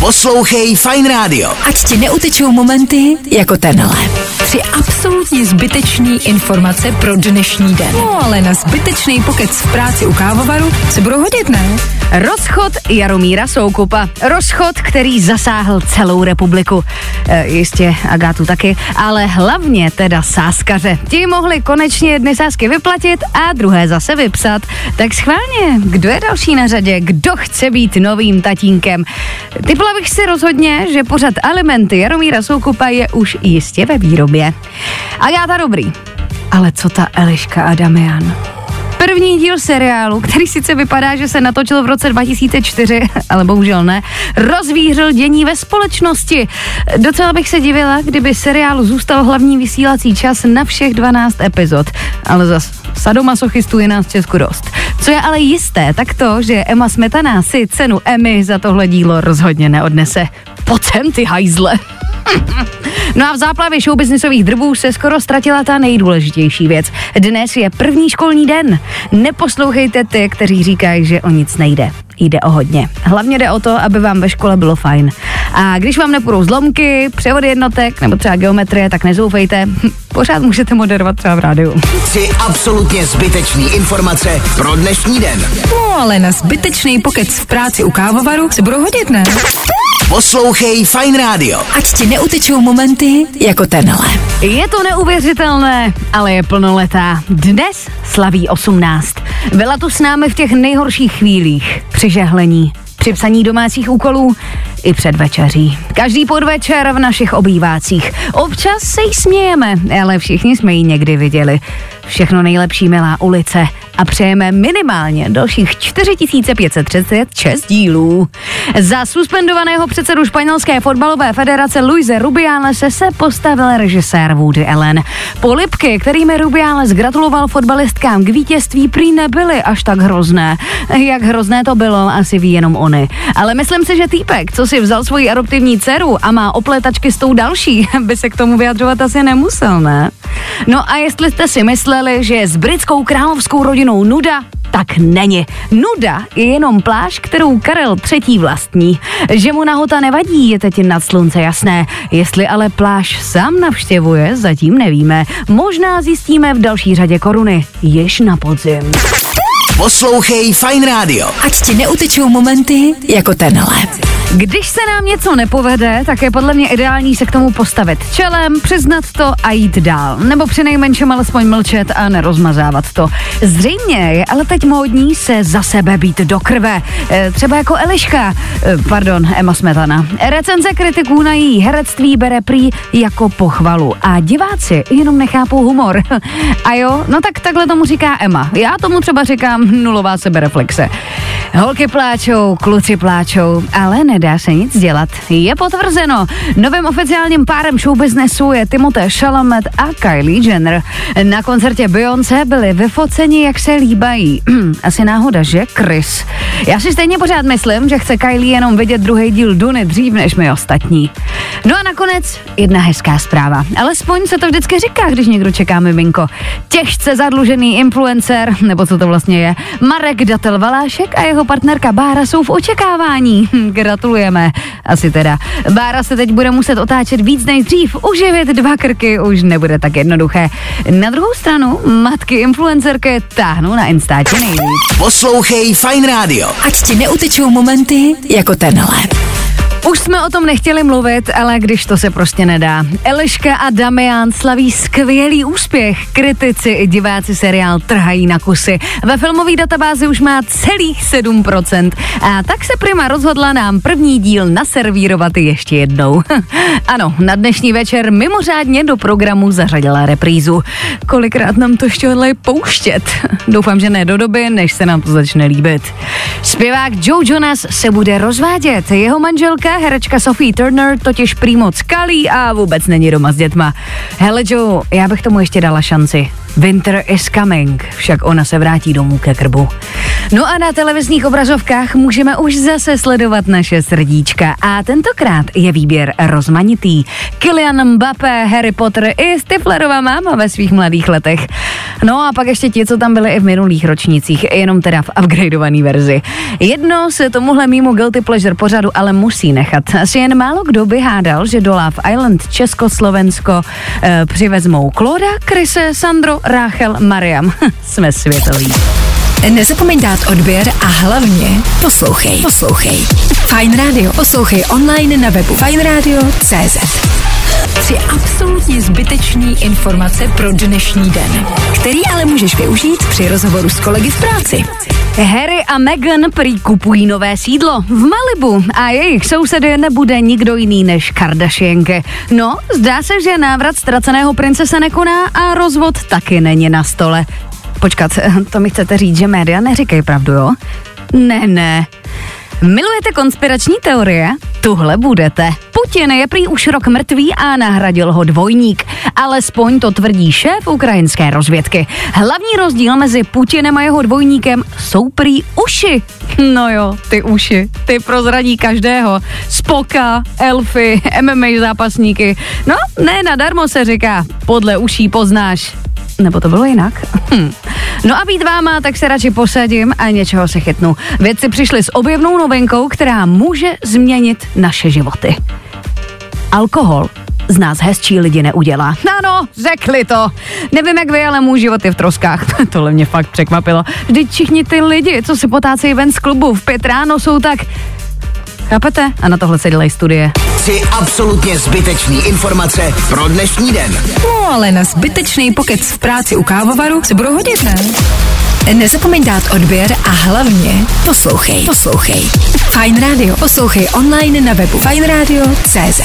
Poslouchej Fine Radio. Ať ti neutečou momenty jako tenhle. Tři absolutně zbytečný informace pro dnešní den. No ale na zbytečný pokec v práci u kávovaru se budou hodit, ne? Rozchod Jaromíra Soukupa. Rozchod, který zasáhl celou republiku. E, jistě Agátu taky, ale hlavně teda sáskaře. Ti mohli konečně jedny sásky vyplatit a druhé zase vypsat. Tak schválně, kdo je další na řadě? Kdo chce být novým tatínkem? Typla bych si rozhodně, že pořad Alimenty Jaromíra Soukupa je už jistě ve výrobě. Agáta dobrý. Ale co ta Eliška a Damian? První díl seriálu, který sice vypadá, že se natočil v roce 2004, ale bohužel ne, rozvířil dění ve společnosti. Docela bych se divila, kdyby seriálu zůstal hlavní vysílací čas na všech 12 epizod. Ale zas sadomasochistů je nás v Česku dost. Co je ale jisté, tak to, že Emma Smetana si cenu Emmy za tohle dílo rozhodně neodnese. Pojď sem, ty hajzle. No a v záplavě showbiznisových drbů se skoro ztratila ta nejdůležitější věc. Dnes je první školní den. Neposlouchejte ty, kteří říkají, že o nic nejde. Jde o hodně. Hlavně jde o to, aby vám ve škole bylo fajn. A když vám nepůjdou zlomky, převody jednotek nebo třeba geometrie, tak nezoufejte. Pořád můžete moderovat třeba v rádiu. Tři absolutně zbytečný informace pro dnešní den. No ale na zbytečný pokec v práci u kávovaru se budou hodit, ne? Poslouchej Fine Radio. Ať ti neutečou momenty jako tenhle. Je to neuvěřitelné, ale je plnoletá. Dnes slaví 18. Byla tu s námi v těch nejhorších chvílích. Při žehlení, při psaní domácích úkolů i před večeří. Každý podvečer v našich obývácích. Občas se jí smějeme, ale všichni jsme ji někdy viděli. Všechno nejlepší milá ulice a přejeme minimálně dalších 4536 dílů. Za suspendovaného předsedu španělské fotbalové federace Luise Rubialese se postavil režisér Woody Allen. Polipky, kterými Rubiales gratuloval fotbalistkám k vítězství, prý nebyly až tak hrozné. Jak hrozné to bylo, asi ví jenom oni. Ale myslím si, že týpek, co si vzal svoji adoptivní dceru a má opletačky s tou další, by se k tomu vyjadřovat asi nemusel, ne? No a jestli jste si mysleli, že s britskou královskou rodinou nuda, tak není. Nuda je jenom pláž, kterou Karel třetí vlastní. Že mu nahota nevadí, je teď nad slunce jasné. Jestli ale pláž sám navštěvuje, zatím nevíme. Možná zjistíme v další řadě koruny, jež na podzim. Poslouchej Fine Radio. Ať ti neutečou momenty jako tenhle. Když se nám něco nepovede, tak je podle mě ideální se k tomu postavit čelem, přiznat to a jít dál. Nebo při nejmenším alespoň mlčet a nerozmazávat to. Zřejmě je ale teď módní se za sebe být do krve. E, třeba jako Eliška, e, pardon, Emma Smetana. Recenze kritiků na její herectví bere prý jako pochvalu a diváci jenom nechápou humor. A jo, no tak takhle tomu říká Emma. Já tomu třeba říkám nulová sebereflexe. Holky pláčou, kluci pláčou, ale nedá se nic dělat. Je potvrzeno. Novým oficiálním párem showbiznesu je Timothée Chalamet a Kylie Jenner. Na koncertě Beyoncé byli vyfoceni, jak se líbají. Asi náhoda, že? Chris. Já si stejně pořád myslím, že chce Kylie jenom vidět druhý díl Duny dřív než my ostatní. No a nakonec jedna hezká zpráva. Alespoň se to vždycky říká, když někdo čeká miminko. Těžce zadlužený influencer, nebo co to vlastně je, Marek Datel Valášek a jeho partnerka Bára jsou v očekávání. Gratulujeme. Asi teda. Bára se teď bude muset otáčet víc než dřív. Uživit dva krky už nebude tak jednoduché. Na druhou stranu, matky influencerky táhnou na Instači nejvíc. Poslouchej Fine Radio. Ať ti neutečou momenty jako tenhle. Už jsme o tom nechtěli mluvit, ale když to se prostě nedá. Eliška a Damian slaví skvělý úspěch. Kritici i diváci seriál trhají na kusy. Ve filmové databázi už má celých 7%. A tak se Prima rozhodla nám první díl naservírovat ještě jednou. ano, na dnešní večer mimořádně do programu zařadila reprízu. Kolikrát nám to hodlají pouštět? Doufám, že ne do doby, než se nám to začne líbit. Zpěvák Joe Jonas se bude rozvádět. Jeho manželka, herečka Sophie Turner, totiž prý moc kalí a vůbec není doma s dětma. Hele Joe, já bych tomu ještě dala šanci. Winter is coming, však ona se vrátí domů ke krbu. No a na televizních obrazovkách můžeme už zase sledovat naše srdíčka a tentokrát je výběr rozmanitý. Kylian Mbappé, Harry Potter i Stiflerova máma ve svých mladých letech. No a pak ještě ti, co tam byli i v minulých ročnících, jenom teda v upgradeované verzi. Jedno se tomuhle mýmu guilty pleasure pořadu ale musí nechat. Asi jen málo kdo by hádal, že do Love Island Československo e, přivezmou Kloda, Krise, Sandro, Ráchel, Mariam. Jsme světoví. Nezapomeň dát odběr a hlavně poslouchej. Poslouchej. Fine Radio. Poslouchej online na webu fineradio.cz Tři absolutně zbytečný informace pro dnešní den, který ale můžeš využít při rozhovoru s kolegy v práci. Harry a Meghan prý kupují nové sídlo v Malibu a jejich sousedy nebude nikdo jiný než Kardashianky. No, zdá se, že návrat ztraceného prince se nekoná a rozvod taky není na stole. Počkat, to mi chcete říct, že média neříkají pravdu, jo? Ne, ne. Milujete konspirační teorie? Tuhle budete. Putin je prý už rok mrtvý a nahradil ho dvojník. Alespoň to tvrdí šéf ukrajinské rozvědky. Hlavní rozdíl mezi Putinem a jeho dvojníkem jsou prý uši. No jo, ty uši. Ty prozradí každého. Spoka, elfy, MMA zápasníky. No, ne nadarmo se říká, podle uší poznáš nebo to bylo jinak? Hm. No a být váma, tak se radši posadím a něčeho se chytnu. Vědci přišli s objevnou novinkou, která může změnit naše životy. Alkohol z nás hezčí lidi neudělá. Ano, řekli to. Nevím jak vy, ale můj život je v troskách. Tohle mě fakt překvapilo. Vždyť všichni ty lidi, co si potácejí ven z klubu v pět ráno, jsou tak Chápete? A na tohle se dělají studie. Tři absolutně zbytečný informace pro dnešní den. No ale na zbytečný pokec v práci u kávovaru se budou hodit, ne? Nezapomeň dát odběr a hlavně poslouchej. Poslouchej. Fine Radio. Poslouchej online na webu fajnradio.cz